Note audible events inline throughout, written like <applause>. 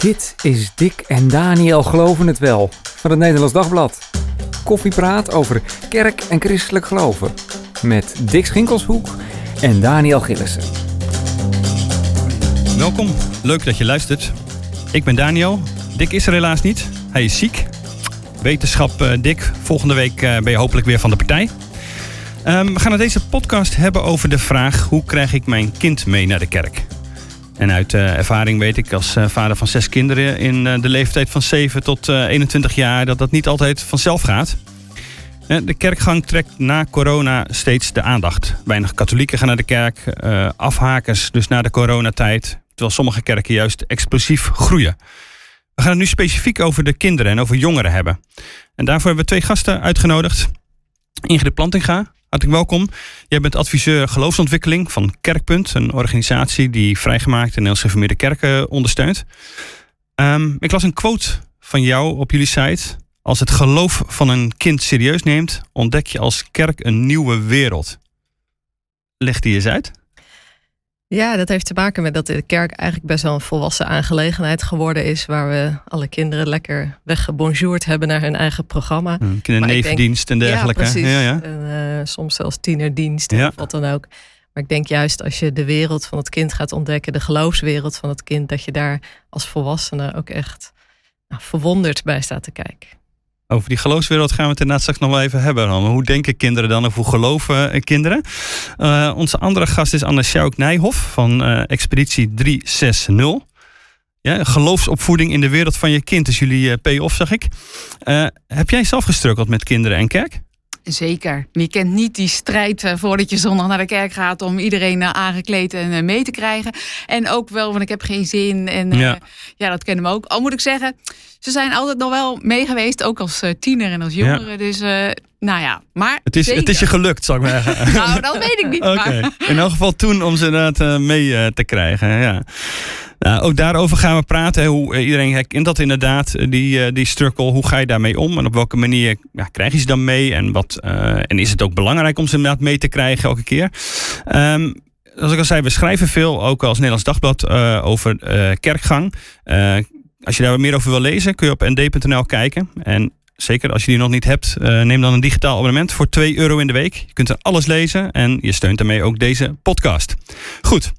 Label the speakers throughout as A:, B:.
A: Dit is Dick en Daniel Geloven het Wel van het Nederlands Dagblad. Koffiepraat over kerk en christelijk geloven. Met Dick Schinkelshoek en Daniel Gillissen.
B: Welkom, leuk dat je luistert. Ik ben Daniel. Dick is er helaas niet. Hij is ziek. Wetenschap uh, Dick, volgende week uh, ben je hopelijk weer van de partij. Um, we gaan in deze podcast hebben over de vraag: hoe krijg ik mijn kind mee naar de kerk? En uit uh, ervaring weet ik als uh, vader van zes kinderen in uh, de leeftijd van 7 tot 21 jaar dat dat niet altijd vanzelf gaat. De kerkgang trekt na corona steeds de aandacht. Weinig katholieken gaan naar de kerk, afhakers dus na de coronatijd, terwijl sommige kerken juist explosief groeien. We gaan het nu specifiek over de kinderen en over jongeren hebben. En daarvoor hebben we twee gasten uitgenodigd. Ingrid Plantinga, Hartelijk welkom. Jij bent adviseur geloofsontwikkeling van Kerkpunt, een organisatie die vrijgemaakt en Nederlands gereformeerde kerken ondersteunt. Um, ik las een quote van jou op jullie site. Als het geloof van een kind serieus neemt, ontdek je als kerk een nieuwe wereld. Leg die eens uit.
C: Ja, dat heeft te maken met dat de kerk eigenlijk best wel een volwassen aangelegenheid geworden is. Waar we alle kinderen lekker weggebonjourd hebben naar hun eigen programma.
B: Hmm, kindernevendienst en dergelijke.
C: Ja, precies. Ja, ja. En, uh, soms zelfs tienerdienst ja. of wat dan ook. Maar ik denk juist als je de wereld van het kind gaat ontdekken, de geloofswereld van het kind, dat je daar als volwassene ook echt nou, verwonderd bij staat te kijken.
B: Over die geloofswereld gaan we het inderdaad straks nog wel even hebben. Dan. Hoe denken kinderen dan of hoe geloven eh, kinderen? Uh, onze andere gast is Anne Sjouk Nijhoff van uh, Expeditie 360. Ja, geloofsopvoeding in de wereld van je kind is jullie uh, payoff, zag ik. heb jij zelf gestrukkeld met kinderen en kerk?
D: Zeker. Je kent niet die strijd uh, voordat je zondag naar de kerk gaat om iedereen uh, aangekleed en uh, mee te krijgen. En ook wel, want ik heb geen zin. En ja. ja. dat kennen we ook. Al moet ik zeggen, ze zijn altijd nog wel mee geweest, ook als tiener en als jongere. Ja. Dus nou ja, maar.
B: Het is, het is je gelukt, zou ik maar zeggen. <laughs>
D: nou, dat weet ik niet.
B: In elk geval toen om ze inderdaad mee te krijgen. Ja. Nou, ook daarover gaan we praten. Hoe eh, iedereen herkent dat inderdaad, eh, die, die struggle. Hoe ga je daarmee om? En op welke manier ja, krijg je ze dan mee? En, wat, uh, en is het ook belangrijk om ze inderdaad mee te krijgen elke keer? Um, als ik al zei, we schrijven veel, ook als Nederlands Dagblad, uh, over uh, kerkgang. Als je daar meer over wil lezen, kun je op nd.nl kijken. En zeker als je die nog niet hebt, neem dan een digitaal abonnement voor 2 euro in de week. Je kunt er alles lezen en je steunt daarmee ook deze podcast. Goed.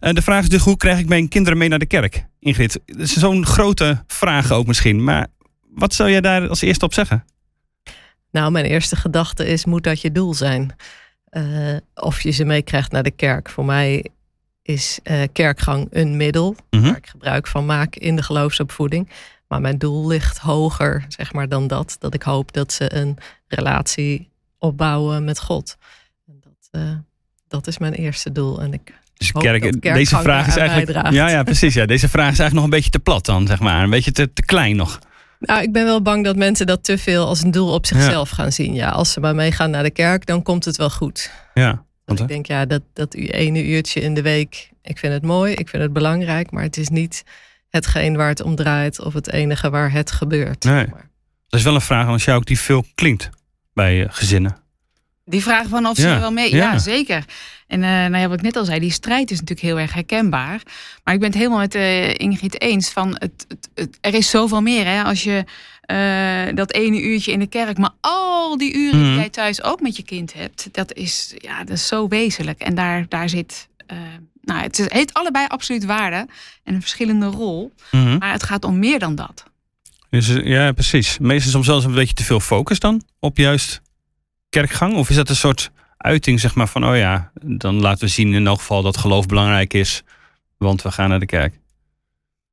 B: Uh, de vraag is dus, hoe krijg ik mijn kinderen mee naar de kerk? Ingrid, dat is zo'n grote vraag ook misschien. Maar wat zou jij daar als eerste op zeggen?
C: Nou, mijn eerste gedachte is, moet dat je doel zijn? Uh, of je ze meekrijgt naar de kerk. Voor mij is uh, kerkgang een middel mm -hmm. waar ik gebruik van maak in de geloofsopvoeding. Maar mijn doel ligt hoger, zeg maar, dan dat. Dat ik hoop dat ze een relatie opbouwen met God. En dat, dat is mijn eerste doel. En ik
B: dus kerk, deze vraag is eigenlijk. Ja, ja, precies. Ja. Deze vraag is eigenlijk nog een beetje te plat dan, zeg maar. Een beetje te, te klein nog.
C: Nou, ik ben wel bang dat mensen dat te veel als een doel op zichzelf ja. gaan zien. Ja, als ze maar meegaan naar de kerk, dan komt het wel goed.
B: Ja.
C: Want ik denk, ja, dat, dat ene uurtje in de week, ik vind het mooi, ik vind het belangrijk, maar het is niet hetgeen waar het om draait of het enige waar het gebeurt.
B: Nee. Dat is wel een vraag aan jou ook die veel klinkt bij gezinnen.
D: Die vraag van of ze ja. er wel mee. Ja, ja zeker. En uh, nou ja, wat ik net al zei, die strijd is natuurlijk heel erg herkenbaar. Maar ik ben het helemaal met uh, Ingrid eens van het, het, het, er is zoveel meer. Hè? Als je uh, dat ene uurtje in de kerk, maar al die uren mm. die jij thuis ook met je kind hebt, dat is, ja, dat is zo wezenlijk. En daar, daar zit. Nou, het heeft allebei absoluut waarde en een verschillende rol. Mm. Maar het gaat om meer dan dat.
B: Dus, ja, precies. Meestal soms zelfs een beetje te veel focus dan op juist kerkgang? Of is dat een soort uiting zeg maar van, oh ja, dan laten we zien in elk geval dat geloof belangrijk is, want we gaan naar de kerk?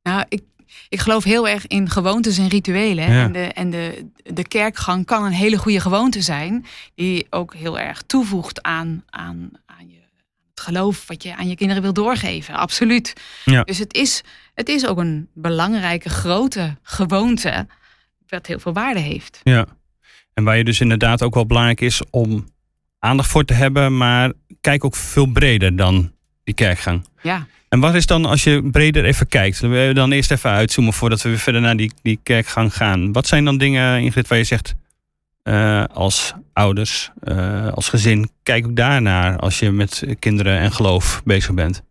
D: Nou, ik, ik geloof heel erg in gewoontes en rituelen. Ja. En, de, en de, de kerkgang kan een hele goede gewoonte zijn, die ook heel erg toevoegt aan, aan, het geloof wat je aan je kinderen wil doorgeven. Absoluut. Ja. Dus het is, het is ook een belangrijke, grote gewoonte, wat heel veel waarde heeft.
B: Ja. En waar je dus inderdaad ook wel belangrijk is om aandacht voor te hebben, maar kijk ook veel breder dan die kerkgang.
D: Ja.
B: En wat is dan, als je breder even kijkt, we dan eerst even uitzoomen voordat we weer verder naar die, die kerkgang gaan. Wat zijn dan dingen, Ingrid, waar je zegt, uh, als ouders, uh, als gezin, kijk ook daarnaar als je met kinderen en geloof bezig bent?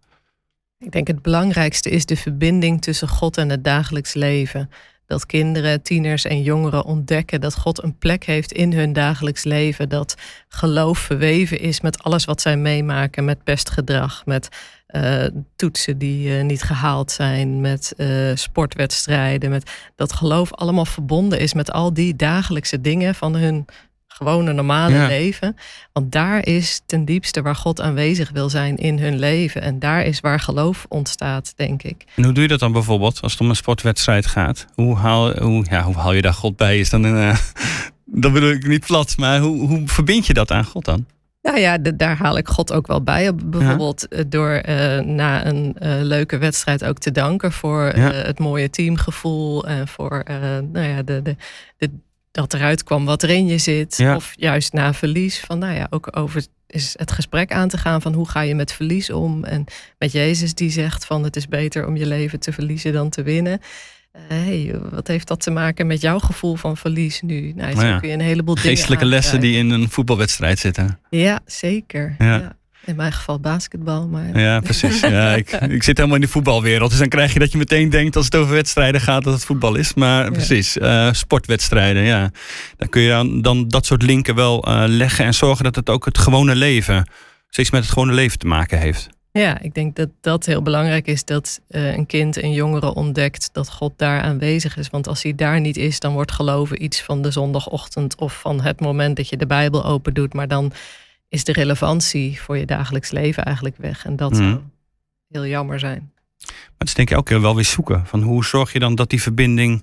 C: Ik denk het belangrijkste is de verbinding tussen God en het dagelijks leven. Dat kinderen, tieners en jongeren ontdekken dat God een plek heeft in hun dagelijks leven. Dat geloof verweven is met alles wat zij meemaken, met pestgedrag, met uh, toetsen die uh, niet gehaald zijn, met uh, sportwedstrijden. Met dat geloof allemaal verbonden is met al die dagelijkse dingen van hun gewone normale leven. Want daar is ten diepste waar God aanwezig wil zijn in hun leven. En daar is waar geloof ontstaat, denk ik.
B: En hoe doe je dat dan bijvoorbeeld als het om een sportwedstrijd gaat? Hoe haal, hoe, ja, hoe haal je daar God bij? Is dan een, uh, <laughs> dat bedoel ik niet plat, maar hoe, hoe verbind je dat aan God dan?
C: Nou ja, daar haal ik God ook wel bij. Bijvoorbeeld eh, door uh, na een uh, leuke wedstrijd ook te danken voor het mooie teamgevoel en voor nou ja, de, de, de, dat eruit kwam wat er in je zit. Of juist na verlies. Van nou ja, ook over is het gesprek aan te gaan van hoe ga je met verlies om. En met Jezus die zegt van het is beter om je leven te verliezen dan te winnen. Uh, hey, wat heeft dat te maken met jouw gevoel van verlies nu? Nou, zo
B: nou
C: kun je een heleboel
B: Geestelijke lessen die in een voetbalwedstrijd zitten.
C: Ja, zeker. ja. In mijn geval basketbal. Maar...
B: Ja, precies. <laughs> Ja, ik, ik zit helemaal in die voetbalwereld. Dus dan krijg je dat je meteen denkt als het over wedstrijden gaat dat het voetbal is. Maar precies, uh, sportwedstrijden. Ja. Dan kun je dan, dan dat soort linken wel uh, leggen en zorgen dat het ook het gewone leven, steeds met het gewone leven te maken heeft.
C: Ja, ik denk dat dat heel belangrijk is dat uh, een kind en jongere ontdekt dat God daar aanwezig is. Want als hij daar niet is, dan wordt geloven iets van de zondagochtend of van het moment dat je de Bijbel open doet. Maar dan is de relevantie voor je dagelijks leven eigenlijk weg. En dat zou mhm. heel jammer zijn.
B: Maar het is denk ik elke keer wel weer zoeken. Van hoe zorg je dan dat die verbinding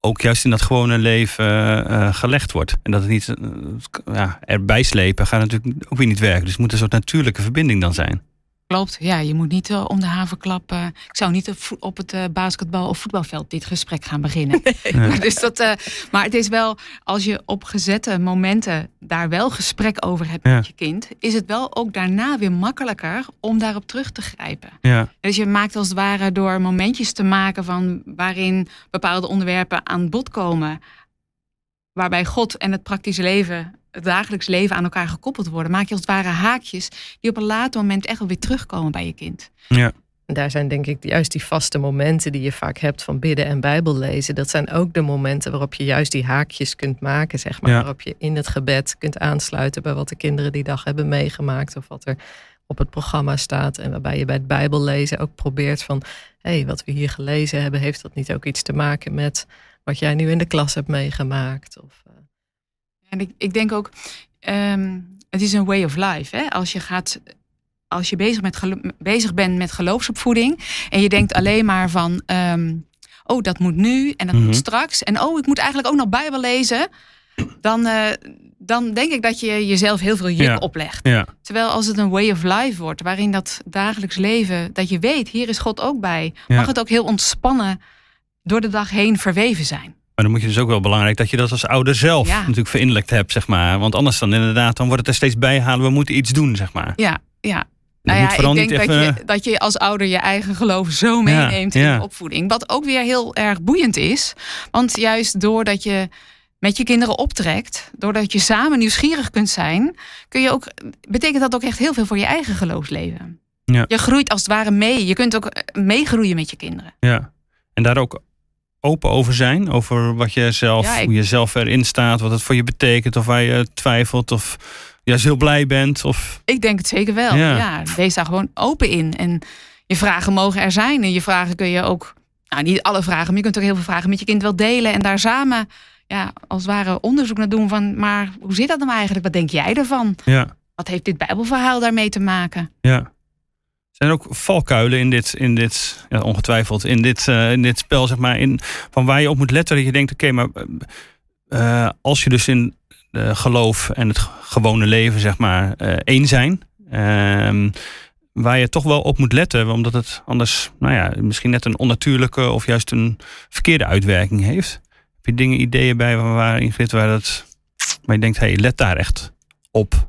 B: ook juist in dat gewone leven uh, gelegd wordt. En dat het niet uh, ja, erbij slepen gaat natuurlijk ook weer niet werken. Dus het moet een soort natuurlijke verbinding dan zijn.
D: Klopt, ja, je moet niet uh, om de haven klappen. Ik zou niet op het uh, basketbal- of voetbalveld dit gesprek gaan beginnen. <laughs> Nee. dus dat, uh, maar het is wel, als je op gezette momenten daar wel gesprek over hebt ja. met je kind, is het wel ook daarna weer makkelijker om daarop terug te grijpen.
B: Ja.
D: Dus je maakt als het ware door momentjes te maken van waarin bepaalde onderwerpen aan bod komen, waarbij God en het praktische leven het dagelijks leven aan elkaar gekoppeld worden, maak je als het ware haakjes die op een later moment echt wel weer terugkomen bij je kind.
B: Ja.
C: Daar zijn denk ik juist die vaste momenten die je vaak hebt van bidden en Bijbel lezen. Dat zijn ook de momenten waarop je juist die haakjes kunt maken, zeg maar. Waarop je in het gebed kunt aansluiten bij wat de kinderen die dag hebben meegemaakt. Of wat er op het programma staat. En waarbij je bij het Bijbel lezen ook probeert van... hé, hey, wat we hier gelezen hebben, heeft dat niet ook iets te maken met wat jij nu in de klas hebt meegemaakt? Of,
D: en ik, ik denk ook, um, het is een way of life. Hè? Als je gaat als je bezig, met bezig bent met geloofsopvoeding en je denkt alleen maar van, um, oh dat moet nu en dat moet mhm. straks en oh ik moet eigenlijk ook nog Bijbel lezen, dan, uh, dan denk ik dat je jezelf heel veel juk ja. oplegt.
B: Ja.
D: Terwijl als het een way of life wordt, waarin dat dagelijks leven, dat je weet, hier is God ook bij, mag het ook heel ontspannen door de dag heen verweven zijn.
B: Maar dan moet je dus ook wel belangrijk dat je dat als ouder zelf natuurlijk verinnerlijkt hebt, zeg maar. Want anders dan inderdaad, dan wordt het er steeds bijhalen, we moeten iets doen, zeg maar.
D: Ja, ja. Nou ja, ik denk dat, je, dat je als ouder je eigen geloof zo meeneemt in de opvoeding. Wat ook weer heel erg boeiend is. Want juist doordat je met je kinderen optrekt, doordat je samen nieuwsgierig kunt zijn, kun je ook, betekent dat ook echt heel veel voor je eigen geloofsleven.
B: Ja.
D: Je groeit als het ware mee. Je kunt ook meegroeien met je kinderen.
B: Ja. En daar ook open over zijn? Over wat je zelf, hoe je zelf erin staat, wat het voor je betekent, of waar je twijfelt, of juist heel blij bent? Of...
D: Ik denk het zeker wel. Ja. wees daar gewoon open in. En je vragen mogen er zijn. En je vragen kun je ook, nou niet alle vragen, maar je kunt ook heel veel vragen met je kind wel delen. En daar samen, ja, als het ware onderzoek naar doen van, maar hoe zit dat nou eigenlijk? Wat denk jij ervan?
B: Ja.
D: Wat heeft dit Bijbelverhaal daarmee te maken?
B: Ja. Zijn ook valkuilen in dit, in dit ja, ongetwijfeld, in dit, uh, in dit spel, zeg maar, in, van waar je op moet letten dat je denkt, oké, maar uh, als je dus in uh, geloof en het gewone leven, zeg maar, één zijn, ehm, waar je toch wel op moet letten, omdat het anders, nou ja, misschien net een onnatuurlijke of juist een verkeerde uitwerking heeft. Heb je dingen, ideeën bij waar Ingrid, waar, dat, waar je denkt, hé, hey, let daar echt op?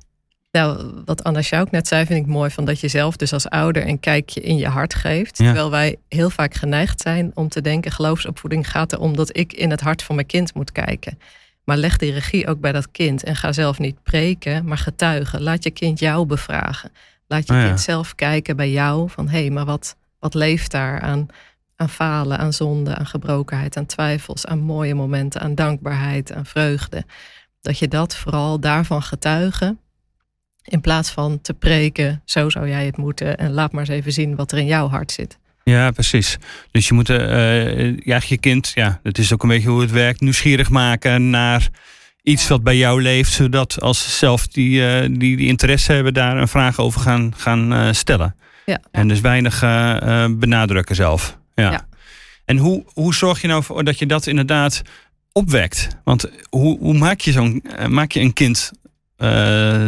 C: Nou, wat Anna ook net zei, vind ik mooi van dat je zelf dus als ouder een kijkje in je hart geeft. Terwijl wij heel vaak geneigd zijn om te denken, geloofsopvoeding gaat erom dat ik in het hart van mijn kind moet kijken. Maar leg die regie ook bij dat kind en ga zelf niet preken, maar getuigen. Laat je kind jou bevragen. Laat je oh kind zelf kijken bij jou van hé, hey, maar wat, wat leeft daar aan, aan falen, aan zonde, aan gebrokenheid, aan twijfels, aan mooie momenten, aan dankbaarheid, aan vreugde. Dat je dat vooral daarvan getuigen. In plaats van te preken, zo zou jij het moeten. En laat maar eens even zien wat er in jouw hart zit.
B: Ja, precies. Dus je moet uh, ja, je kind, ja, dat is ook een beetje hoe het werkt, nieuwsgierig maken naar iets wat bij jou leeft, zodat als ze zelf die, uh, die, die interesse hebben, daar een vraag over gaan, gaan uh, stellen. Ja. En dus weinig benadrukken zelf. Ja. ja. En hoe, hoe zorg je nou voor dat je dat inderdaad opwekt? Want hoe, hoe maak je zo'n maak je een kind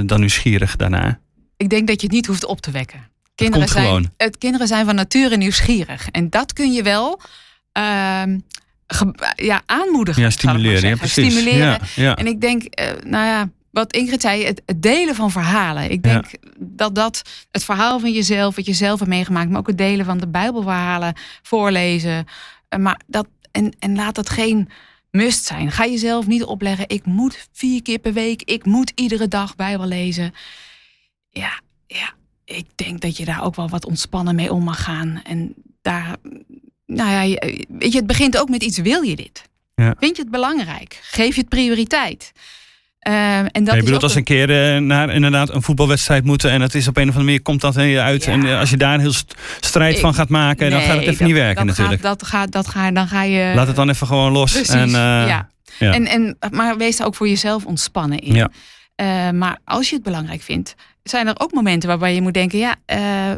B: dan nieuwsgierig daarna?
D: Ik denk dat je het niet hoeft op te wekken. Kinderen zijn, het, kinderen zijn van nature nieuwsgierig. En dat kun je wel uh, ja, aanmoedigen.
B: Ja, stimuleren. Ja, precies.
D: Stimuleren. Ja, En ik denk, uh, nou ja, wat Ingrid zei, het, delen van verhalen. Ik denk dat dat het verhaal van jezelf, wat je zelf hebt meegemaakt, maar ook het delen van de Bijbelverhalen, voorlezen. Uh, maar dat, en, en laat dat geen must zijn. Ga jezelf niet opleggen, ik moet vier keer per week, ik moet iedere dag Bijbel lezen. Ja, ja, ik denk dat je daar ook wel wat ontspannen mee om mag gaan. En daar, nou ja, weet je, het begint ook met iets, wil je dit? Ja. Vind je het belangrijk? Geef je het prioriteit?
B: Uh, en dat je bedoelt als een keer uh, naar inderdaad een voetbalwedstrijd moeten en het is op een of andere manier komt dat uit. En eh, als je daar een heel strijd van gaat maken, dan gaat het even niet werken
D: dat
B: natuurlijk.
D: Gaat, dat gaat, dat ga, dan ga je.
B: Laat het dan even gewoon los.
D: Precies, en, ja. ja. En, en, maar wees er ook voor jezelf ontspannen in. Ja. maar als je het belangrijk vindt, zijn er ook momenten waarbij je moet denken: ja,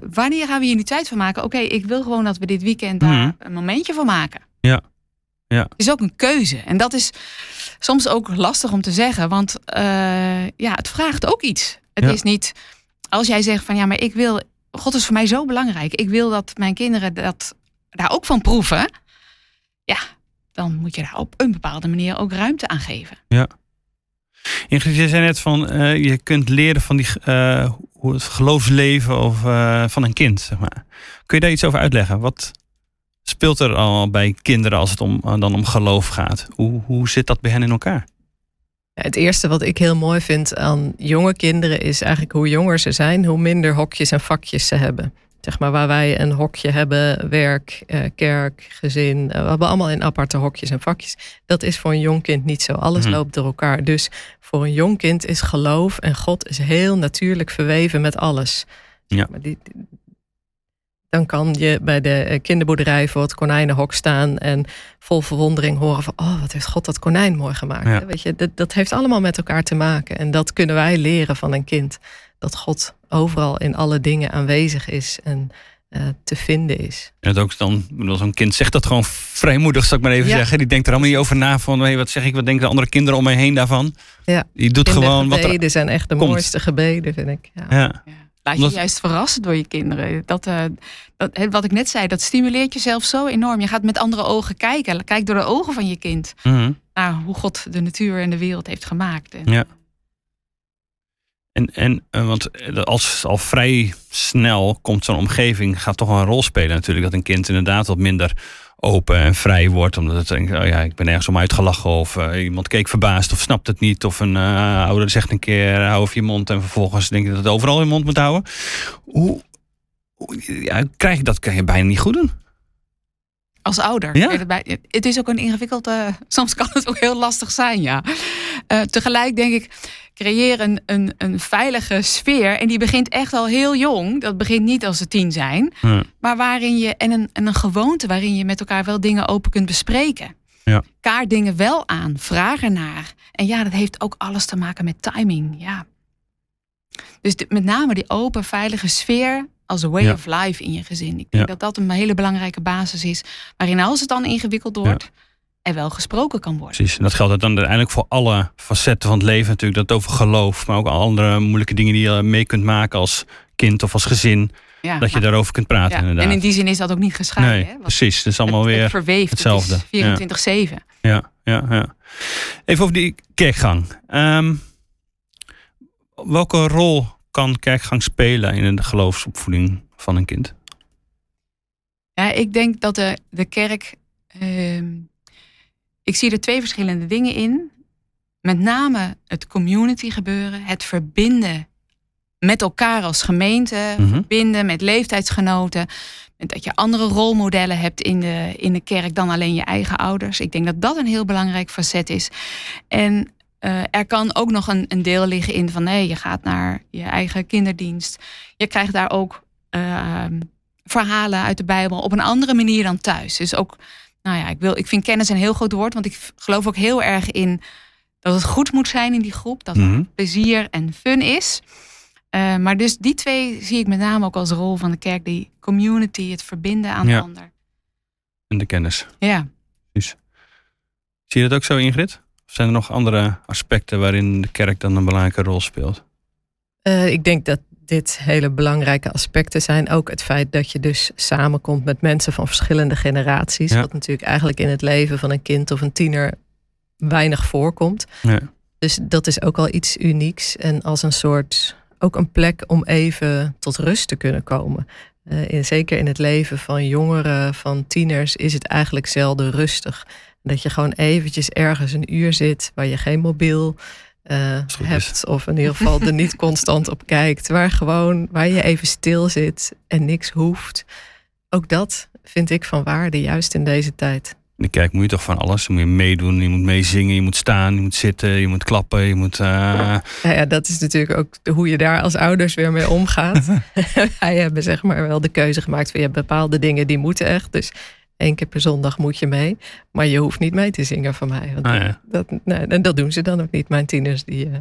D: wanneer gaan we hier nu tijd van maken? Oké, ik wil gewoon dat we dit weekend daar mhm. een momentje van maken.
B: Ja. Ja.
D: Het is ook een keuze. En dat is soms ook lastig om te zeggen, want uh, ja, het vraagt ook iets. Het is niet als jij zegt van ja, maar ik wil, God is voor mij zo belangrijk. Ik wil dat mijn kinderen dat, daar ook van proeven. Ja, dan moet je daar op een bepaalde manier ook ruimte aan geven.
B: Ja. Ingrid, je zei net van uh, je kunt leren van die, uh, hoe het geloofsleven of, van een kind. Zeg maar. Kun je daar iets over uitleggen? Wat speelt er al bij kinderen als het om, dan om geloof gaat? Hoe, hoe zit dat bij hen in elkaar?
C: Het eerste wat ik heel mooi vind aan jonge kinderen is eigenlijk hoe jonger ze zijn, hoe minder hokjes en vakjes ze hebben. Zeg maar waar wij een hokje hebben, werk, eh, kerk, gezin. Eh, we hebben allemaal in aparte hokjes en vakjes. Dat is voor een jong kind niet zo. Alles mhm. loopt door elkaar. Dus voor een jong kind is geloof en God is heel natuurlijk verweven met alles. Ja. Maar die, dan kan je bij de eh, kinderboerderij voor het konijnenhok staan en vol verwondering horen van, oh, wat heeft God dat konijn mooi gemaakt. Weet je, dat, dat heeft allemaal met elkaar te maken. En dat kunnen wij leren van een kind. Dat God overal in alle dingen aanwezig is en uh, te vinden is.
B: En ook dan, zo'n kind zegt dat gewoon vrijmoedig, zal ik maar even zeggen. Die denkt er allemaal niet over na van, hey, wat zeg ik, wat denken de andere kinderen om mij heen daarvan?
C: Ja.
B: Die doet gewoon wat er
C: zijn echt de mooiste gebeden, vind ik.
D: Ja. ja. Laat je juist verrassen door je kinderen. Dat, uh, dat, wat ik net zei, dat stimuleert jezelf zo enorm. Je gaat met andere ogen kijken. Kijk door de ogen van je kind. Mm Naar hoe God de natuur en de wereld heeft gemaakt. En,
B: ja. En, en uh, want als al vrij snel komt zo'n omgeving, gaat toch een rol spelen natuurlijk. Dat een kind inderdaad wat minder open en vrij wordt. Omdat het denkt, oh ja, ik ben ergens om uitgelachen. Of uh, iemand keek verbaasd of snapt het niet. Of een uh, ouder zegt een keer, hou je mond. En vervolgens denk je dat het overal in mond moet houden. Hoe, hoe ja, krijg je dat kan je bijna niet goed doen.
D: Als ouder. Ja? Het is ook een ingewikkeld. <laughs> soms kan het ook heel lastig zijn, ja. tegelijk denk ik, creëer een, een, een veilige sfeer. En die begint echt al heel jong. Dat begint niet als ze tien zijn. Maar waarin je. En een, en een gewoonte waarin je met elkaar wel dingen open kunt bespreken. Ja. Kaart dingen wel aan. Vraag ernaar. En ja, dat heeft ook alles te maken met timing. Ja. Dus met name die open, veilige sfeer als een way of life in je gezin. Ik denk dat dat een hele belangrijke basis is. Waarin als het dan ingewikkeld wordt er wel gesproken kan worden.
B: Precies, en dat geldt dan uiteindelijk voor alle facetten van het leven natuurlijk. Dat over geloof, maar ook andere moeilijke dingen die je mee kunt maken als kind of als gezin. Ja, dat je daarover kunt praten ja, inderdaad.
D: En in die zin is dat ook niet gescheiden. Nee,
B: hè? precies, het is allemaal weer het verweeft, hetzelfde.
D: Het 24-7.
B: Ja, ja, ja. Even over die kerkgang. Um, welke rol kan kerkgang spelen in de geloofsopvoeding van een kind?
D: Ja, ik denk dat de, de kerk uh, ik zie er twee verschillende dingen in. Met name het community gebeuren, het verbinden met elkaar als gemeente mhm. verbinden, met leeftijdsgenoten. En dat je andere rolmodellen hebt in de, in de kerk dan alleen je eigen ouders. Ik denk dat dat een heel belangrijk facet is. En uh, er kan ook nog een, een deel liggen in van nee, je gaat naar je eigen kinderdienst. Je krijgt daar ook uh, verhalen uit de Bijbel op een andere manier dan thuis. Dus ook, nou ja, ik, wil, ik vind kennis een heel groot woord, want ik geloof ook heel erg in dat het goed moet zijn in die groep, dat mm plezier en fun is. Uh, maar dus die twee zie ik met name ook als rol van de kerk, die community, het verbinden aan de ander.
B: En de kennis.
D: Ja.
B: Dus. Zie je dat ook zo, Ingrid? Zijn er nog andere aspecten waarin de kerk dan een belangrijke rol speelt?
C: Uh, ik denk dat dit hele belangrijke aspecten zijn. Ook het feit dat je dus samenkomt met mensen van verschillende generaties. Wat natuurlijk eigenlijk in het leven van een kind of een tiener weinig voorkomt. Ja. Dus dat is ook al iets unieks. En als een soort, ook een plek om even tot rust te kunnen komen. Uh, in, zeker in het leven van jongeren, van tieners, is het eigenlijk zelden rustig. Dat je gewoon eventjes ergens een uur zit waar je geen mobiel uh, hebt. Of in ieder geval er niet <laughs> constant op kijkt. Waar gewoon, waar je even stil zit en niks hoeft. Ook dat vind ik van waarde, juist in deze tijd.
B: In de kerk moet je toch van alles. Dan moet je meedoen, je moet meezingen, je moet staan, je moet zitten, je moet klappen, je moet... Uh...
C: Ja, ja, dat is natuurlijk ook hoe je daar als ouders weer mee omgaat. <laughs> <laughs> Wij hebben zeg maar wel de keuze gemaakt van je hebt bepaalde dingen die moeten echt. Dus Eén keer per zondag moet je mee. Maar je hoeft niet mee te zingen van mij. Want ah, dat, nee, en dat doen ze dan ook niet. Mijn tieners die... Uh,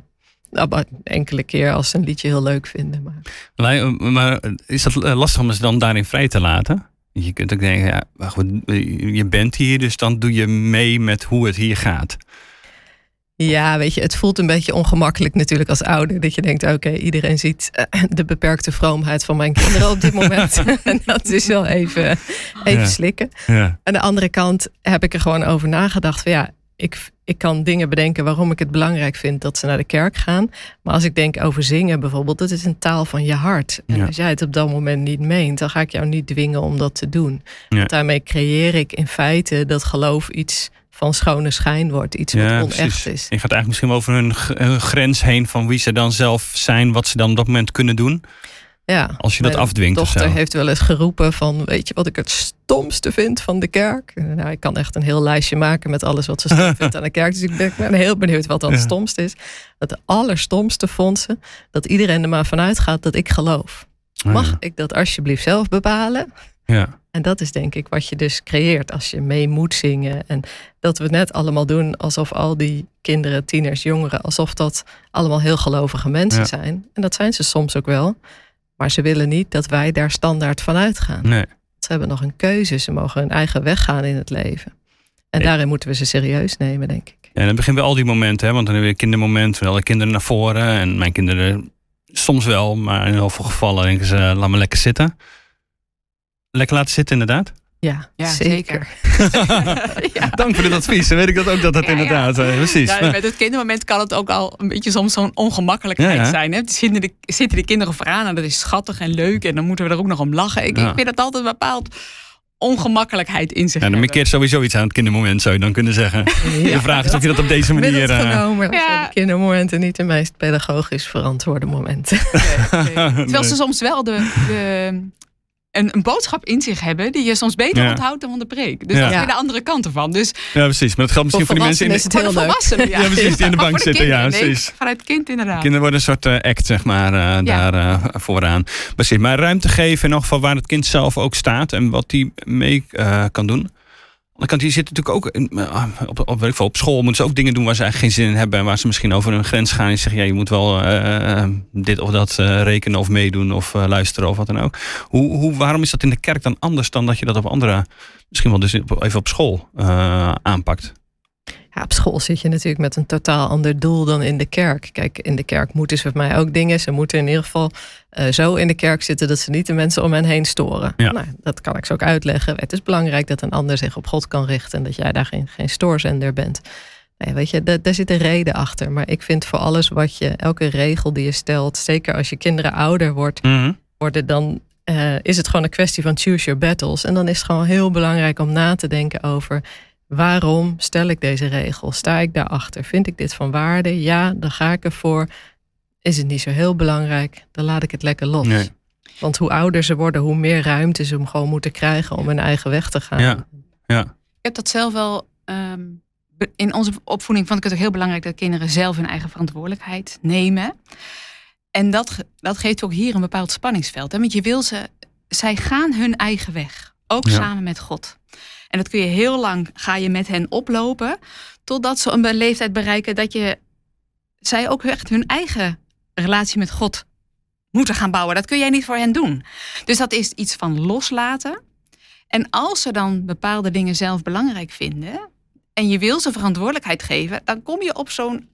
C: enkele keer als ze een liedje heel leuk vinden.
B: Maar, maar is dat lastig om ze dan daarin vrij te laten? Je kunt ook denken, ja, je bent hier, dus dan doe je mee met hoe het hier gaat.
C: Ja, weet je, het voelt een beetje ongemakkelijk natuurlijk als ouder. Dat je denkt, oké, iedereen ziet eh, de beperkte vroomheid van mijn kinderen op dit moment. en <laughs> <laughs> dat is wel even, even slikken. Ja. Aan de andere kant heb ik er gewoon over nagedacht van ja, ik, ik kan dingen bedenken waarom ik het belangrijk vind dat ze naar de kerk gaan. Maar als ik denk over zingen bijvoorbeeld, dat is een taal van je hart. En als jij het op dat moment niet meent, dan ga ik jou niet dwingen om dat te doen. Want daarmee creëer ik in feite dat geloof iets van schone schijn wordt. Iets wat onecht is.
B: Je gaat eigenlijk misschien over hun, grens heen van wie ze dan zelf zijn, wat ze dan op dat moment kunnen doen.
C: Ja,
B: als je dat afdwingt.
C: Mijn dochter heeft wel eens geroepen van, weet je wat ik het stomste vind van de kerk? Nou, ik kan echt een heel lijstje maken met alles wat ze stom <laughs> vindt aan de kerk. Dus ik ben heel benieuwd wat dan het stomste is. Het allerstomste vond ze dat iedereen er maar vanuit gaat dat ik geloof. Ah, Mag ik dat alsjeblieft zelf bepalen?
B: Ja.
C: En dat is denk ik wat je dus creëert als je mee moet zingen. En dat we net allemaal doen alsof al die kinderen, tieners, jongeren, alsof dat allemaal heel gelovige mensen zijn. En dat zijn ze soms ook wel. Maar ze willen niet dat wij daar standaard van uitgaan.
B: Nee.
C: Ze hebben nog een keuze. Ze mogen hun eigen weg gaan in het leven. En daarin moeten we ze serieus nemen, denk ik.
B: Ja, en dan beginnen we al die momenten, hè? want dan hebben we kindermomenten, alle kinderen naar voren. En mijn kinderen soms wel, maar in heel veel gevallen denken ze, laat me lekker zitten. Lekker laten zitten, inderdaad.
C: Ja, ja zeker. <laughs>
B: ja. Dank voor dit advies. Dan weet ik dat ook dat dat inderdaad ja. Uh, precies.
D: Ja, met het kindermoment kan het ook al een beetje soms zo'n ongemakkelijkheid zijn. Hè? Zitten, de, zitten de kinderen vooraan en dat is schattig en leuk en dan moeten we er ook nog om lachen. Ik, ik vind dat altijd bepaald ongemakkelijkheid in zich
B: ja, dan keert sowieso iets aan het kindermoment, zou je dan kunnen zeggen. de vraag is of je dat op deze manier...
C: Het uh... genomen, ja. de kindermomenten niet de meest pedagogisch verantwoorde momenten.
D: Nee, nee. <laughs> Terwijl ze soms wel de, de een, een, boodschap in zich hebben die je soms beter onthoudt dan van de preek. Dus dat is weer de andere kant ervan. Dus,
B: ja, precies. Maar dat geldt misschien voor, die mensen in de,
C: is het heel
D: volwassenen.
B: Ja. ja. precies, die in de bank zitten. ja, precies.
D: vanuit het kind inderdaad.
B: Kinderen worden een soort uh, act, zeg maar, uh, daar uh, vooraan. Precies. Maar ruimte geven in ieder geval waar het kind zelf ook staat en wat die mee kan doen kant, die zitten natuurlijk ook in, eh, op, op, op, op school moeten ze ook dingen doen waar ze eigenlijk geen zin in hebben. En waar ze misschien over een grens gaan en zeggen, ja, je moet wel uh, dit of dat rekenen of meedoen of luisteren of wat dan ook. Hoe, hoe, waarom is dat in de kerk dan anders dan dat je dat op andere, misschien wel dus even op school aanpakt?
C: Ja, op school zit je natuurlijk met een totaal ander doel dan in de kerk. Kijk, in de kerk moeten ze voor mij ook dingen. Ze moeten in ieder geval uh, zo in de kerk zitten dat ze niet de mensen om hen heen storen. Ja. Nou, dat kan ik ze ook uitleggen. Het is belangrijk dat een ander zich op God kan richten en dat jij daar geen, geen stoorzender bent. Nee, weet je, daar, daar zit een reden achter. Maar ik vind voor alles wat je, elke regel die je stelt, zeker als je kinderen ouder wordt, mm worden, dan uh, is het gewoon een kwestie van choose your battles. En dan is het gewoon heel belangrijk om na te denken over Waarom stel ik deze regel? Sta ik daarachter? Vind ik dit van waarde? Ja, dan ga ik ervoor. Is het niet zo heel belangrijk. Dan laat ik het lekker los. Want hoe ouder ze worden, hoe meer ruimte ze hem gewoon moeten krijgen om hun eigen weg te gaan.
B: Ja. ja.
D: Ik heb dat zelf wel. Ehm, in onze opvoeding vond ik het ook heel belangrijk dat kinderen zelf hun eigen verantwoordelijkheid nemen. En dat, dat geeft ook hier een bepaald spanningsveld. Hè? Want je wil ze, zij gaan hun eigen weg. Ook samen met God. En dat kun je heel lang, ga je met hen oplopen. Totdat ze een leeftijd bereiken dat je, zij ook echt hun eigen relatie met God moeten gaan bouwen. Dat kun jij niet voor hen doen. Dus dat is iets van loslaten. En als ze dan bepaalde dingen zelf belangrijk vinden en je wil ze verantwoordelijkheid geven, dan kom je op zo'n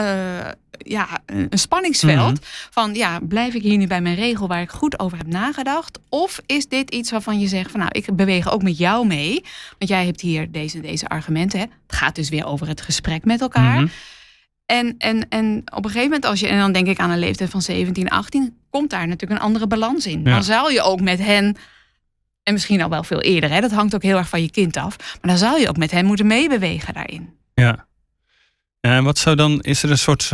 D: uh, ja, een spanningsveld. Mhm. Van ja, blijf ik hier nu bij mijn regel waar ik goed over heb nagedacht? Of is dit iets waarvan je zegt van nou, ik beweeg ook met jou mee. Want jij hebt hier deze, deze argumenten. Hè? Het gaat dus weer over het gesprek met elkaar. Mhm. En, en, en op een gegeven moment, als je, en dan denk ik aan een leeftijd van 17, 18, komt daar natuurlijk een andere balans in. Dan zou je ook met hen, en misschien al wel veel eerder, hè, dat hangt ook heel erg van je kind af, maar dan zou je ook met hen moeten meebewegen daarin.
B: Ja. En wat zou dan, is er een soort,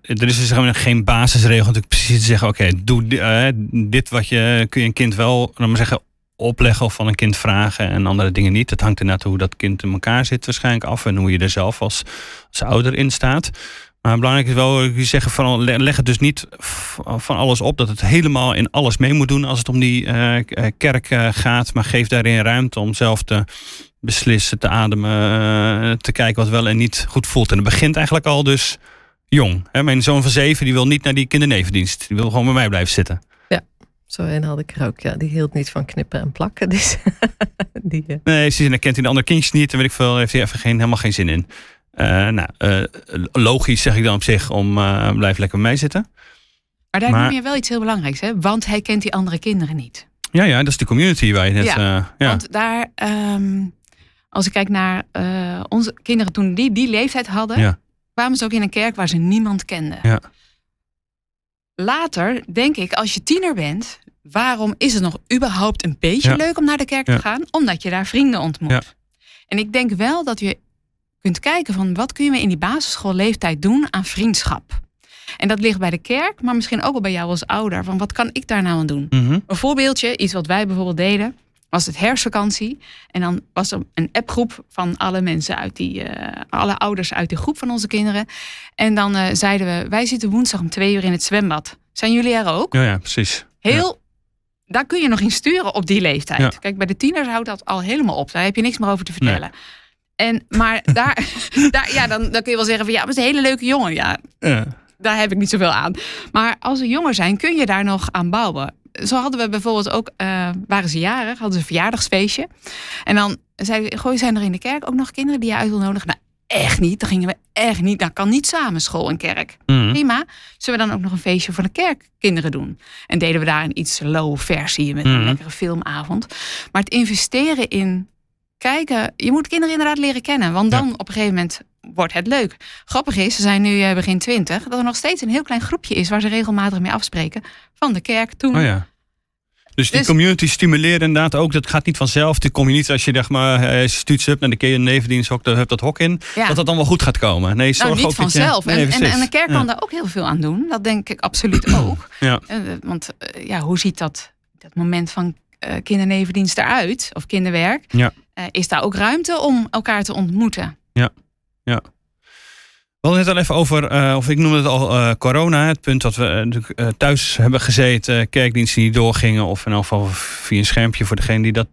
B: er is dus gewoon geen basisregel natuurlijk precies te zeggen, oké, doe uh, dit wat je, kun je een kind wel, dan maar zeggen, opleggen of van een kind vragen en andere dingen niet. Het hangt inderdaad hoe dat kind in elkaar zit waarschijnlijk af en hoe je er zelf als, als ouder in staat. Maar belangrijk is wel, je zeggen van leg het dus niet van alles op dat het helemaal in alles mee moet doen als het om die uh, kerk uh, gaat, maar geef daarin ruimte om zelf te beslissen, te ademen, te kijken wat wel en niet goed voelt. En het begint eigenlijk al dus jong. Hè? Mijn zoon van zeven die wil niet naar die kindernevendienst, die wil gewoon bij mij blijven zitten.
C: Zo een had ik er ook. Ja, die hield niet van knippen en plakken. <laughs> Dus
B: die, uh... Nee, ze kent hij de andere kindjes niet. En weet ik veel, heeft hij even geen, helemaal geen zin in. Uh, nou, uh, logisch zeg ik dan op zich om blijf lekker bij mij zitten.
D: Maar daar maar... noem je wel iets heel belangrijks, hè? Want hij kent die andere kinderen niet.
B: Ja, ja, dat is de community waar je net. Ja,
D: ja. want daar, um, als ik kijk naar onze kinderen toen die die leeftijd hadden, ja. kwamen ze ook in een kerk waar ze niemand kenden. Ja. Later denk ik, als je tiener bent, waarom is het nog überhaupt een beetje leuk om naar de kerk te gaan? Omdat je daar vrienden ontmoet. En ik denk wel dat je kunt kijken van wat kun je in die basisschoolleeftijd doen aan vriendschap. En dat ligt bij de kerk, maar misschien ook wel bij jou als ouder. Van wat kan ik daar nou aan doen? Mhm. Een voorbeeldje, iets wat wij bijvoorbeeld deden, was het herfstvakantie. En dan was er een appgroep van alle mensen uit die, uh, alle ouders uit die groep van onze kinderen. En dan uh, zeiden we, wij zitten woensdag om twee uur in het zwembad. Zijn jullie er ook?
B: Ja, ja precies.
D: Heel daar kun je nog in sturen op die leeftijd. Kijk, bij de tieners houdt dat al helemaal op. Daar heb je niks meer over te vertellen. En, maar <laughs> daar, daar, ja, dan, dan kun je wel zeggen van ja, maar het is een hele leuke jongen. Ja, ja, daar heb ik niet zoveel aan. Maar als ze jonger zijn, kun je daar nog aan bouwen. Zo hadden we bijvoorbeeld ook, uh, waren ze jarig, hadden ze een verjaardagsfeestje. En dan zei gooi, zijn er in de kerk ook nog kinderen die je uit wil nodigen? Nou, echt niet. Dan gingen we echt niet. Dan kan niet samen school en kerk. Mm. Prima. Zullen we dan ook nog een feestje voor de kerkkinderen doen? En deden we daar een iets low versie met een mhm. lekkere filmavond. Maar het investeren in kijken. Je moet kinderen inderdaad leren kennen. Want dan op een gegeven moment wordt het leuk. Grappig is, ze zijn nu eh, begin twintig. Dat er nog steeds een heel klein groepje is waar ze regelmatig mee afspreken. Van de kerk toen.
B: Oh ja. Dus die dus- community stimuleren inderdaad ook. Dat gaat niet vanzelf. Die kom je niet als je zeg maar stuurt hebt naar de keer nevendienst ook hebt dat hok in. Dat dat dan wel goed gaat komen. Nee,
D: zorg nou, niet vanzelf. en, en, en, de kerk kan daar ook heel veel aan doen. Dat denk ik absoluut ook. <clears throat> Ja. Uh, want uh, ja, hoe ziet dat, dat moment van kindernevendienst eruit? Of kinderwerk? Ja. is daar ook ruimte om elkaar te ontmoeten?
B: Ja, ja. We hadden het al even over, uh, of ik noemde het al, uh, corona. Het punt dat we uh, thuis hebben gezeten, kerkdiensten die doorgingen. Of in elk geval via een schermpje voor degene die dat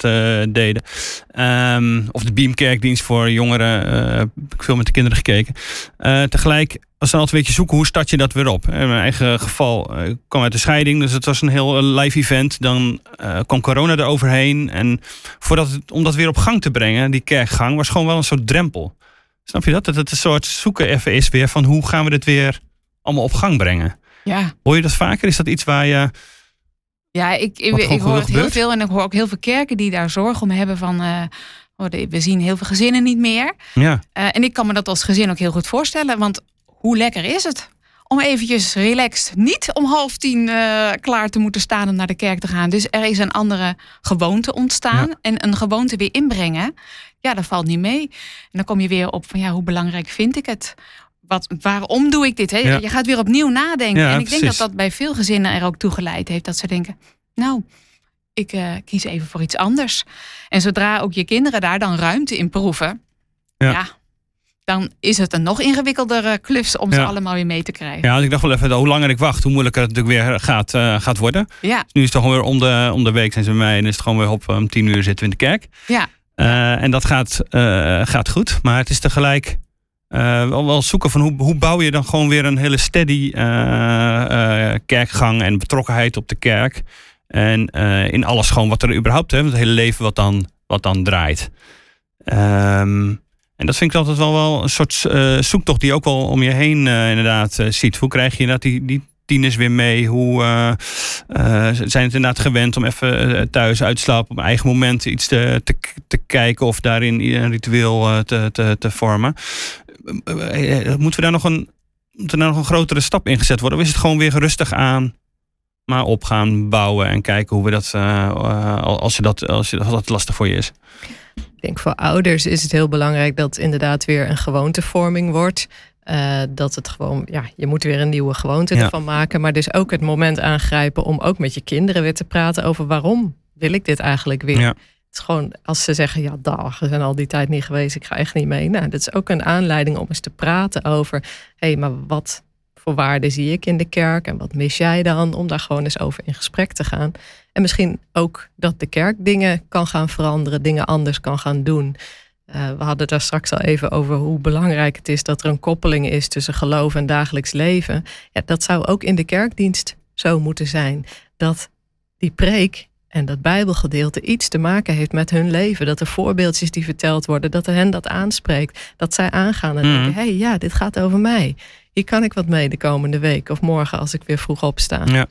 B: deden. Um, of de Beamkerkdienst voor jongeren. heb ik veel met de kinderen gekeken. tegelijk was dan altijd een beetje zoeken, hoe start je dat weer op? In mijn eigen geval kwam uit de scheiding, dus het was een heel live event. Dan kwam corona eroverheen. En voordat het, om dat weer op gang te brengen, die kerkgang, was gewoon wel een soort drempel. Snap je dat? Dat het een soort zoeken even is weer van hoe gaan we dit weer allemaal op gang brengen.
D: Ja.
B: Hoor je dat vaker? Is dat iets waar je.
D: Ja, ik, ik, ik hoor het heel veel en ik hoor ook heel veel kerken die daar zorg om hebben van. Uh, we zien heel veel gezinnen niet meer. Ja. Uh, en ik kan me dat als gezin ook heel goed voorstellen, want hoe lekker is het? Om eventjes relaxed, niet om half tien uh, klaar te moeten staan om naar de kerk te gaan. Dus er is een andere gewoonte ontstaan. En een gewoonte weer inbrengen, ja, dat valt niet mee. En dan kom je weer op van ja, hoe belangrijk vind ik het? wat, waarom doe ik dit? Hè? Je gaat weer opnieuw nadenken. en ik denk dat dat bij veel gezinnen er ook toe geleid heeft. Dat ze denken, nou, ik uh, kies even voor iets anders. En zodra ook je kinderen daar dan ruimte in proeven. ja, dan is het een nog ingewikkeldere klus om ze allemaal weer mee te krijgen.
B: Ja, ik dacht wel even, hoe langer ik wacht, hoe moeilijker het natuurlijk weer gaat, uh, gaat worden.
D: Ja.
B: Dus nu is het gewoon weer om de, om de week zijn ze bij mij en is het gewoon weer op om tien uur zitten we in de kerk.
D: Ja.
B: Uh, en dat gaat, uh, gaat goed, maar het is tegelijk wel, wel zoeken van hoe, hoe bouw je dan gewoon weer een hele steady kerkgang en betrokkenheid op de kerk. En in alles gewoon wat er überhaupt, hè, het hele leven wat dan, wat dan draait. Um, en dat vind ik altijd wel, wel een soort uh, zoektocht die je ook wel om je heen uh, inderdaad uh, ziet. Hoe krijg je dat die, die tieners weer mee? Hoe zijn het inderdaad gewend om even thuis uit te slapen op eigen moment iets te, te, te kijken of daarin een ritueel te, te, te vormen? Moeten we daar nog een, moet er nou nog een grotere stap in gezet worden? Of is het gewoon weer rustig aan maar op gaan bouwen en kijken hoe we dat, als, je dat, als, je, als dat lastig voor je is?
C: Ik denk voor ouders is het heel belangrijk dat inderdaad weer een gewoontevorming wordt. Uh, dat het gewoon, ja, je moet weer een nieuwe gewoonte ervan maken. Maar dus ook het moment aangrijpen om ook met je kinderen weer te praten over waarom wil ik dit eigenlijk weer. Het is gewoon als ze zeggen, ja, dag, we zijn al die tijd niet geweest, ik ga echt niet mee. Nou, dat is ook een aanleiding om eens te praten over, hé, hey, maar wat voor waarden zie ik in de kerk en wat mis jij dan? Om daar gewoon eens over in gesprek te gaan. En misschien ook dat de kerk dingen kan gaan veranderen, dingen anders kan gaan doen. Uh, we hadden daar straks al even over hoe belangrijk het is dat er een koppeling is tussen geloof en dagelijks leven. Ja, dat zou ook in de kerkdienst zo moeten zijn. Dat die preek en dat Bijbelgedeelte iets te maken heeft met hun leven. Dat er voorbeeldjes die verteld worden, dat er hen dat aanspreekt. Dat zij aangaan en denken: hé, mhm. hey, ja, dit gaat over mij. Hier kan ik wat mee de komende week of morgen als ik weer vroeg opsta.
B: Ja.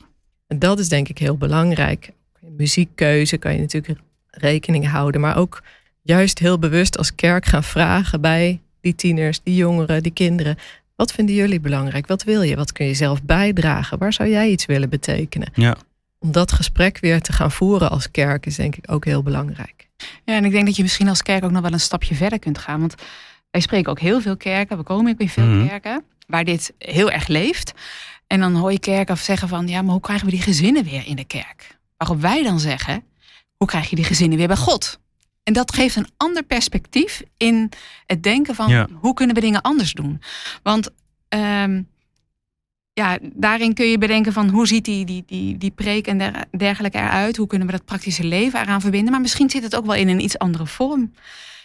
C: En dat is denk ik heel belangrijk. Muziekkeuze kan je natuurlijk rekening houden, maar ook juist heel bewust als kerk gaan vragen bij die tieners, die jongeren, die kinderen. Wat vinden jullie belangrijk? Wat wil je? Wat kun je zelf bijdragen? Waar zou jij iets willen betekenen?
B: Ja.
C: Om dat gesprek weer te gaan voeren als kerk is denk ik ook heel belangrijk.
D: Ja, en ik denk dat je misschien als kerk ook nog wel een stapje verder kunt gaan. Want wij spreken ook heel veel kerken. We komen ook in veel mhm. kerken waar dit heel erg leeft. En dan hoor je kerken zeggen van, ja, maar hoe krijgen we die gezinnen weer in de kerk? Waarop wij dan zeggen, hoe krijg je die gezinnen weer bij God? En dat geeft een ander perspectief in het denken van, hoe kunnen we dingen anders doen? Want um, ja, daarin kun je bedenken van hoe ziet die, die, die, die preek en dergelijke eruit? Hoe kunnen we dat praktische leven eraan verbinden? Maar misschien zit het ook wel in een iets andere vorm.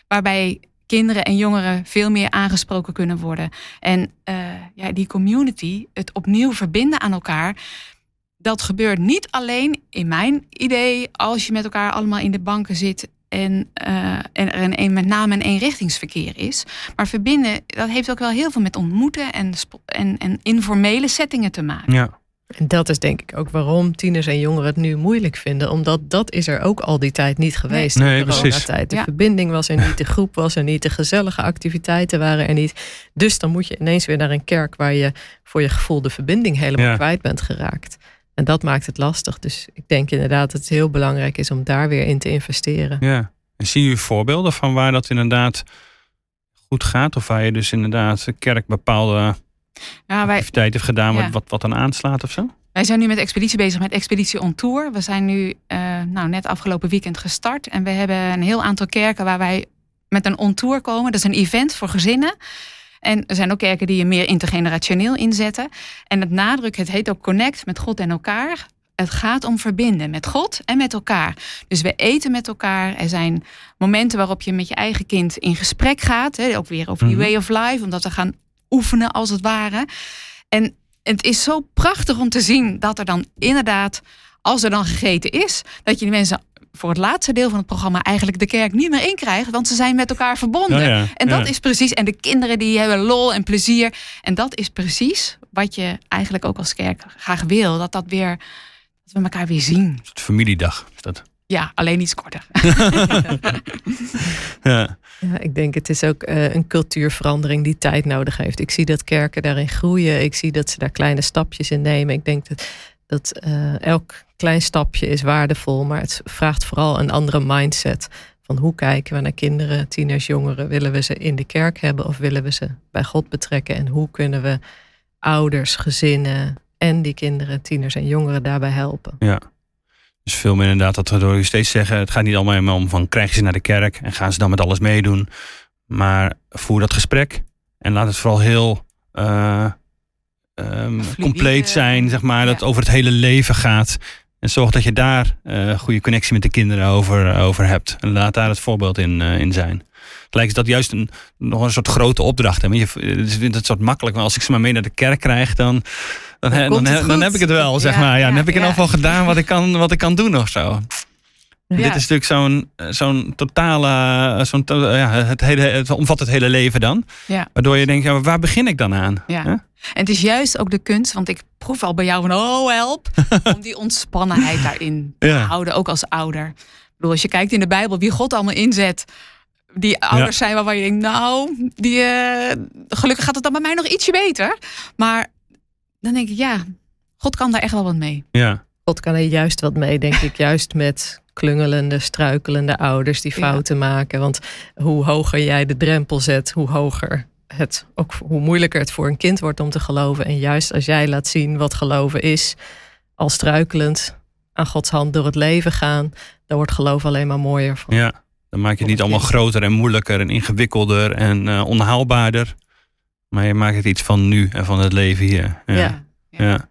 D: Waarbij kinderen en jongeren veel meer aangesproken kunnen worden. En uh, ja, die community, het opnieuw verbinden aan elkaar. Dat gebeurt niet alleen in mijn idee als je met elkaar allemaal in de banken zit en, uh, en er een, met name een eenrichtingsverkeer is. Maar verbinden, dat heeft ook wel heel veel met ontmoeten en, en, en informele settingen te maken.
B: Ja.
C: En dat is denk ik ook waarom tieners en jongeren het nu moeilijk vinden. Omdat dat is er ook al die tijd niet geweest.
B: Nee, in de coronatijd.
C: De verbinding was er niet, de <laughs> groep was er niet, de gezellige activiteiten waren er niet. Dus dan moet je ineens weer naar een kerk waar je voor je gevoel de verbinding helemaal kwijt bent geraakt. En dat maakt het lastig. Dus ik denk inderdaad dat het heel belangrijk is om daar weer in te investeren.
B: Ja. En zie je voorbeelden van waar dat inderdaad goed gaat? Of waar je dus inderdaad de kerk bepaalde ja, wij, activiteit heeft gedaan wat, wat, wat dan aanslaat of zo?
D: Wij zijn nu met expeditie bezig met Expeditie on Tour. We zijn nu uh, nou, net afgelopen weekend gestart. En we hebben een heel aantal kerken waar wij met een on tour komen. Dat is een event voor gezinnen. En er zijn ook kerken die je meer intergenerationeel inzetten. En het nadruk, het heet ook Connect met God en elkaar. Het gaat om verbinden met God en met elkaar. Dus we eten met elkaar. Er zijn momenten waarop je met je eigen kind in gesprek gaat. Hè, ook weer over die mhm. way of life, omdat we gaan oefenen als het ware. En het is zo prachtig om te zien dat er dan inderdaad, als er dan gegeten is, dat je die mensen voor het laatste deel van het programma eigenlijk de kerk niet meer inkrijgt, want ze zijn met elkaar verbonden. en dat is precies, en de kinderen die hebben lol en plezier. En dat is precies wat je eigenlijk ook als kerk graag wil, dat dat weer, dat we elkaar weer zien.
B: Het familiedag is dat.
D: Ja, alleen iets korter. <laughs>
C: ja. ja, ik denk het is ook uh, een cultuurverandering die tijd nodig heeft. Ik zie dat kerken daarin groeien. Ik zie dat ze daar kleine stapjes in nemen. Ik denk dat, dat uh, elk klein stapje is waardevol, maar het vraagt vooral een andere mindset Van hoe kijken we naar kinderen, tieners, jongeren? Willen we ze in de kerk hebben of willen we ze bij God betrekken? En hoe kunnen we ouders, gezinnen en die kinderen, tieners en jongeren daarbij helpen?
B: Ja. Dus veel meer inderdaad dat we door steeds zeggen: het gaat niet allemaal om van krijg je ze naar de kerk en gaan ze dan met alles meedoen. Maar voer dat gesprek en laat het vooral heel uh, um, compleet zijn, zeg maar. Dat het over het hele leven gaat. En zorg dat je daar uh, goede connectie met de kinderen over, over hebt. En laat daar het voorbeeld in, uh, in zijn. Het lijkt dat juist een, nog een soort grote opdracht. Hè? Je vindt het soort makkelijk, maar als ik ze maar mee naar de kerk krijg, dan, dan, dan, dan, dan heb ik het wel, zeg ja, maar. Ja, ja, dan heb ik in ieder geval gedaan wat ik kan, wat ik kan doen of zo. Dit is natuurlijk zo'n zo'n totale, zo'n, ja, het, hele, het omvat het hele leven dan.
D: Ja.
B: Waardoor je denkt, ja, waar begin ik dan aan?
D: Ja. En het is juist ook de kunst, want ik proef al bij jou van, oh help, <laughs> om die ontspannenheid daarin te houden, ook als ouder. Ik bedoel, als je kijkt in de Bijbel, wie God allemaal inzet, die ouders zijn waarvan je denkt, nou, die, uh, gelukkig gaat het dan bij mij nog ietsje beter. Maar dan denk ik, ja, God kan daar echt wel wat mee.
B: Ja.
C: God kan er juist wat mee, denk ik. Juist met klungelende, struikelende ouders die fouten maken. Want hoe hoger jij de drempel zet, hoe hoger het, ook hoe moeilijker het voor een kind wordt om te geloven. En juist als jij laat zien wat geloven is, al struikelend aan Gods hand door het leven gaan, dan wordt geloof alleen maar mooier.
B: Van. Ja, dan maak je het niet allemaal groter en moeilijker en ingewikkelder en uh, onhaalbaarder. Maar je maakt het iets van nu en van het leven hier.
C: ja. ja.
B: ja.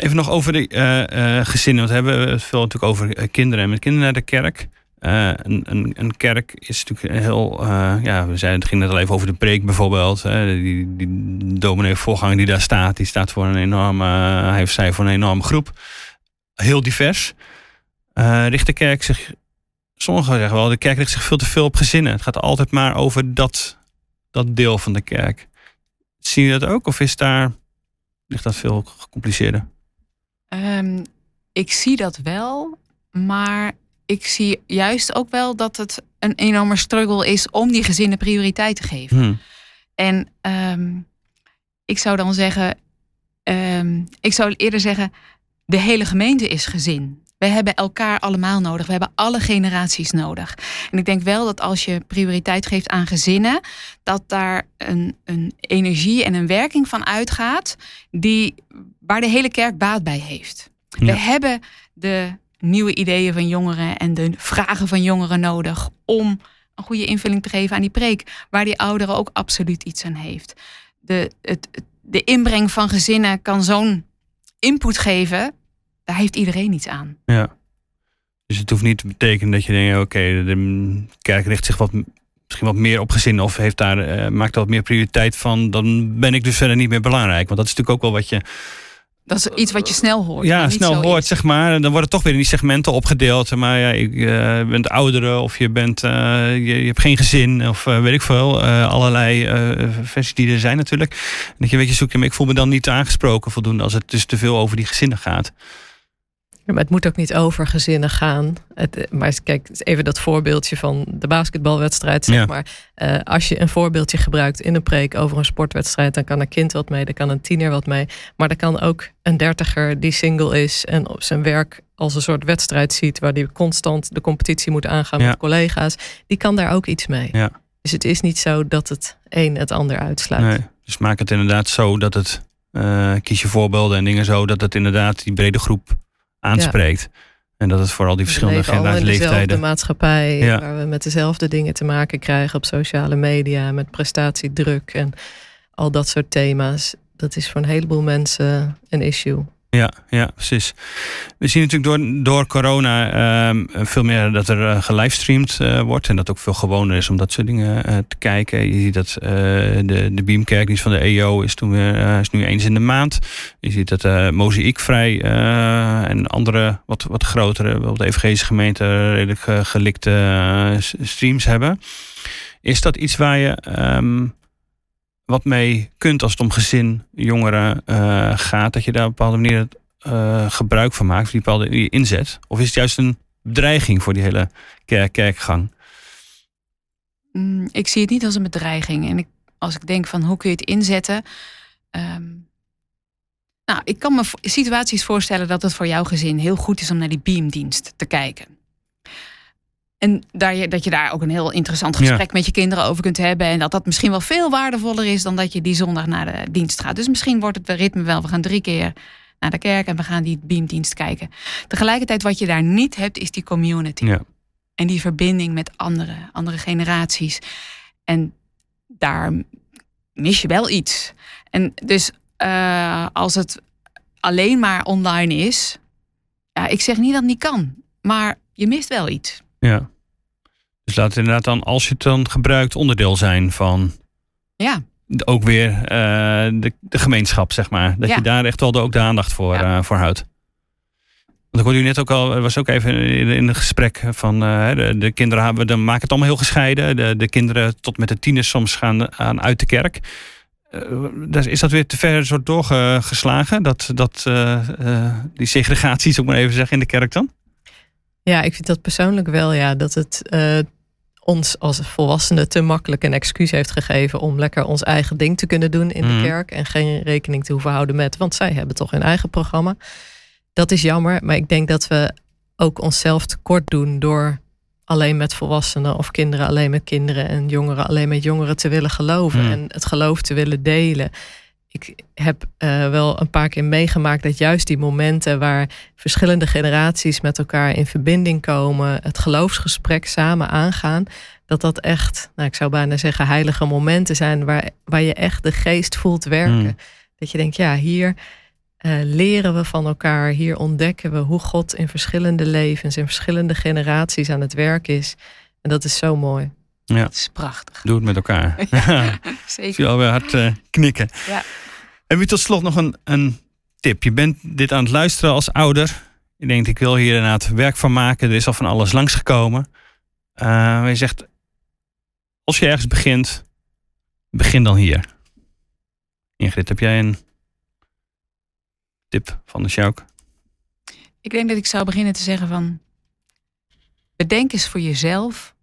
B: Even nog over de uh, uh, gezinnen. Want we hebben veel natuurlijk over eh, kinderen en met kinderen naar de kerk. een, een, een, kerk is natuurlijk heel. ja, we zeiden, het ging net al even over de preek bijvoorbeeld. die, die dominee voorganger die daar staat, die staat voor een enorme. hij heeft zij voor een enorme groep. Heel divers. richt de kerk zich. Sommigen zeggen wel, de kerk richt zich veel te veel op gezinnen. Het gaat altijd maar over dat, dat deel van de kerk. Zie je dat ook? Of is daar, ligt dat veel gecompliceerder?
D: Um, ik zie dat wel, maar ik zie juist ook wel dat het een enorme struggle is om die gezinnen prioriteit te geven. Hmm. En um, ik zou dan zeggen, um, ik zou eerder zeggen, de hele gemeente is gezin. We hebben elkaar allemaal nodig. We hebben alle generaties nodig. En ik denk wel dat als je prioriteit geeft aan gezinnen, dat daar een, een energie en een werking van uitgaat die, waar de hele kerk baat bij heeft. We hebben de nieuwe ideeën van jongeren en de vragen van jongeren nodig om een goede invulling te geven aan die preek, waar die ouderen ook absoluut iets aan heeft. De, het, de inbreng van gezinnen kan zo'n input geven daar heeft iedereen iets aan.
B: Ja. Dus het hoeft niet te betekenen dat je denkt, oké, de kerk richt zich wat, misschien wat meer op gezin of heeft daar, uh, maakt wat meer prioriteit van. Dan ben ik dus verder niet meer belangrijk. Want dat is natuurlijk ook wel wat je.
D: Dat is iets wat je snel hoort.
B: Ja, snel hoort, zeg maar. En dan worden toch weer in die segmenten opgedeeld. Maar ja, je uh, bent ouderen of je, bent, uh, je, je, hebt geen gezin of weet ik veel. allerlei versies die er zijn natuurlijk. En dat je weet je zoekt, maar ik voel me dan niet aangesproken voldoende als het dus te veel over die gezinnen gaat
C: maar het moet ook niet over gezinnen gaan. Het, eh, maar kijk, even dat voorbeeldje van de basketbalwedstrijd. Zeg maar. Uh, als je een voorbeeldje gebruikt in een preek over een sportwedstrijd, dan kan een kind wat mee, dan kan een tiener wat mee. Maar dan kan ook een dertiger die single is en op zijn werk als een soort wedstrijd ziet, waar die constant de competitie moet aangaan met collega's, die kan daar ook iets mee.
B: Ja.
C: Dus het is niet zo dat het een het ander uitsluit.
B: Nee, dus maak het inderdaad zo dat het, uh, kies je voorbeelden en dingen zo, dat het inderdaad die brede groep aanspreekt. En dat het vooral die verschillende generaties leeftijden.
C: De maatschappij, waar we met dezelfde dingen te maken krijgen op sociale media, met prestatiedruk en al dat soort thema's. Dat is voor een heleboel mensen een issue.
B: Ja, ja, precies. We zien natuurlijk door, door corona uh, veel meer dat er uh, gelivestreamd uh, wordt. En dat ook veel gewoner is om dat soort dingen uh, te kijken. Je ziet dat de, de Beamkerk, van de EO, is, toen weer, is nu eens in de maand. Je ziet dat uh, Mozaïekvrij en andere wat, wat grotere, bijvoorbeeld de evangelische gemeenten, redelijk gelikte streams hebben. Is dat iets waar je... Um, wat mee kunt als het om gezin, jongeren uh, gaat, dat je daar op een bepaalde manier uh, gebruik van maakt, die bepaalde inzet? Of is het juist een bedreiging voor die hele kerk kerkgang?
D: Mm, ik zie het niet als een bedreiging. En ik, als ik denk van hoe kun je het inzetten. Um, nou, ik kan me situaties voorstellen dat het voor jouw gezin heel goed is om naar die beamdienst te kijken. En daar je, dat je daar ook een heel interessant gesprek met je kinderen over kunt hebben. En dat dat misschien wel veel waardevoller is dan dat je die zondag naar de dienst gaat. Dus misschien wordt het ritme wel. We gaan drie keer naar de kerk en we gaan die beamdienst kijken. Tegelijkertijd wat je daar niet hebt is die community. Ja. En die verbinding met andere, andere generaties. En daar mis je wel iets. En dus uh, als het alleen maar online is. Ja, ik zeg niet dat het niet kan. Maar je mist wel iets.
B: Ja. Dus laat het inderdaad dan, als je het dan gebruikt, onderdeel zijn van.
D: Ja.
B: Ook weer uh, de, de gemeenschap, zeg maar. Dat je daar echt wel de, ook de aandacht voor, ja. uh, voor houdt. Want ik hoorde u net ook al, was ook even in een gesprek van uh, de, de, kinderen hebben, dan maken het allemaal heel gescheiden. De, de kinderen tot met de tieners soms gaan aan uit de kerk. Uh, is dat weer te ver soort doorgeslagen? Dat, dat, uh, die segregatie, zou ik maar even zeggen, in de kerk dan?
C: Ja, ik vind dat persoonlijk wel, ja. Dat het ons als volwassenen te makkelijk een excuus heeft gegeven om lekker ons eigen ding te kunnen doen in de mhm. kerk. En geen rekening te hoeven houden met, want zij hebben toch hun eigen programma. Dat is jammer, maar ik denk dat we ook onszelf tekort doen door alleen met volwassenen of kinderen alleen met kinderen en jongeren alleen met jongeren te willen geloven hmm. en het geloof te willen delen. Ik heb uh, wel een paar keer meegemaakt dat juist die momenten waar verschillende generaties met elkaar in verbinding komen, het geloofsgesprek samen aangaan, dat dat echt, nou, ik zou bijna zeggen, heilige momenten zijn waar, waar je echt de geest voelt werken. Hmm. Dat je denkt, ja, hier uh, leren we van elkaar. Hier ontdekken we hoe God in verschillende levens, in verschillende generaties aan het werk is. En dat is zo mooi.
B: Ja.
D: Dat is prachtig.
B: Doe het met elkaar. <laughs> Ja, <laughs> zeker. Zie alweer hard uh, knikken. Ja. En wie tot slot nog een, een tip. Je bent dit aan het luisteren als ouder. Je denkt, ik wil hier inderdaad werk van maken. Er is al van alles langsgekomen. Uh, je zegt, als je ergens begint, begin dan hier. Ingrid, heb jij een tip van de Sjouk?
D: Ik denk dat ik zou beginnen te zeggen van... Bedenk eens voor jezelf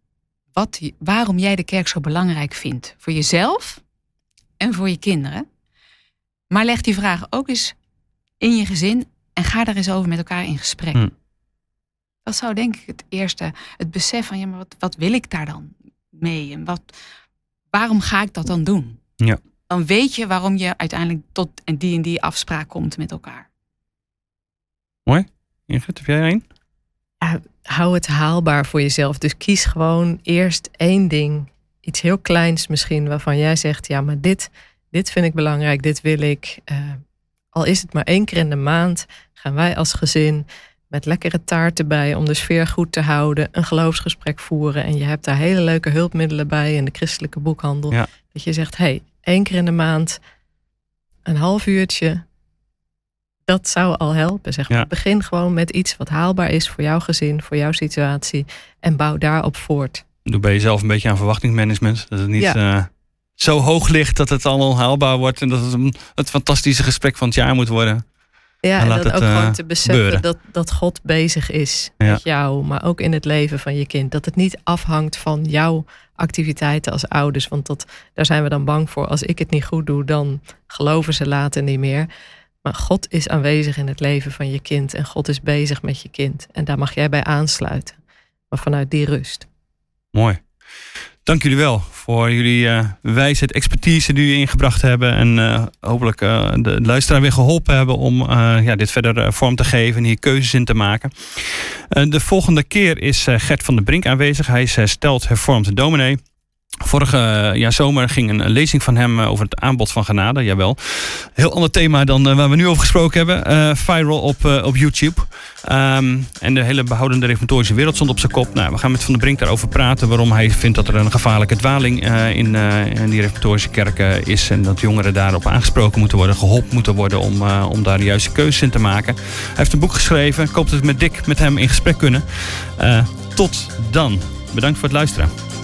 D: wat, waarom jij de kerk zo belangrijk vindt. Voor jezelf en voor je kinderen. Maar leg die vraag ook eens in je gezin en ga daar eens over met elkaar in gesprek. Hm. Dat zou denk ik het eerste, het besef van ja, maar wat, wat wil ik daar dan mee? En wat, waarom ga ik dat dan doen?
B: Ja
D: dan weet je waarom je uiteindelijk tot die en die afspraak komt met elkaar.
B: Mooi. Ingrid, heb jij een?
C: Ja, hou het haalbaar voor jezelf. Dus kies gewoon eerst één ding. Iets heel kleins misschien, waarvan jij zegt: ja, maar dit, dit vind ik belangrijk, dit wil ik. Uh, al is het maar één keer in de maand, gaan wij als gezin met lekkere taart erbij om de sfeer goed te houden, een geloofsgesprek voeren. En je hebt daar hele leuke hulpmiddelen bij in de christelijke boekhandel. Dat je zegt: hey, één keer in de maand een half uurtje. Dat zou al helpen. Zeg maar. Begin gewoon met iets wat haalbaar is voor jouw gezin, voor jouw situatie. En bouw daarop voort.
B: Doe bij jezelf een beetje aan verwachtingsmanagement. Dat het niet eh, zo hoog ligt dat het allemaal haalbaar wordt. En dat het een, het fantastische gesprek van het jaar moet worden.
C: Ja, en, dat ook gewoon eh, te beseffen dat, dat God bezig is met jou, maar ook in het leven van je kind. Dat het niet afhangt van jouw activiteiten als ouders. Want dat, daar zijn we dan bang voor. Als ik het niet goed doe, dan geloven ze later niet meer. Maar God is aanwezig in het leven van je kind. En God is bezig met je kind. En daar mag jij bij aansluiten. Maar vanuit die rust.
B: Mooi. Dank jullie wel voor jullie uh, wijsheid, expertise die jullie ingebracht hebben. En uh, hopelijk uh, de luisteraar weer geholpen hebben om ja, dit verder vorm te geven en hier keuzes in te maken. de volgende keer is Gert van der Brink aanwezig. Hij is hersteld hervormd dominee. Vorige eh, jaar zomer ging een lezing van hem eh, over het aanbod van genade. Jawel. Heel ander thema dan eh, waar we nu over gesproken hebben. viral op, op YouTube. Ehm, en de hele behoudende reformatorische wereld stond op zijn kop. Nou, we gaan met Van der Brink daarover praten. Waarom hij vindt dat er een gevaarlijke dwaling in, in die reformatorische kerken is. En dat jongeren daarop aangesproken moeten worden. Geholpen moeten worden om, om daar de juiste keuzes in te maken. Hij heeft een boek geschreven. Ik hoop dat we met Dick met hem in gesprek kunnen. tot dan. Bedankt voor het luisteren.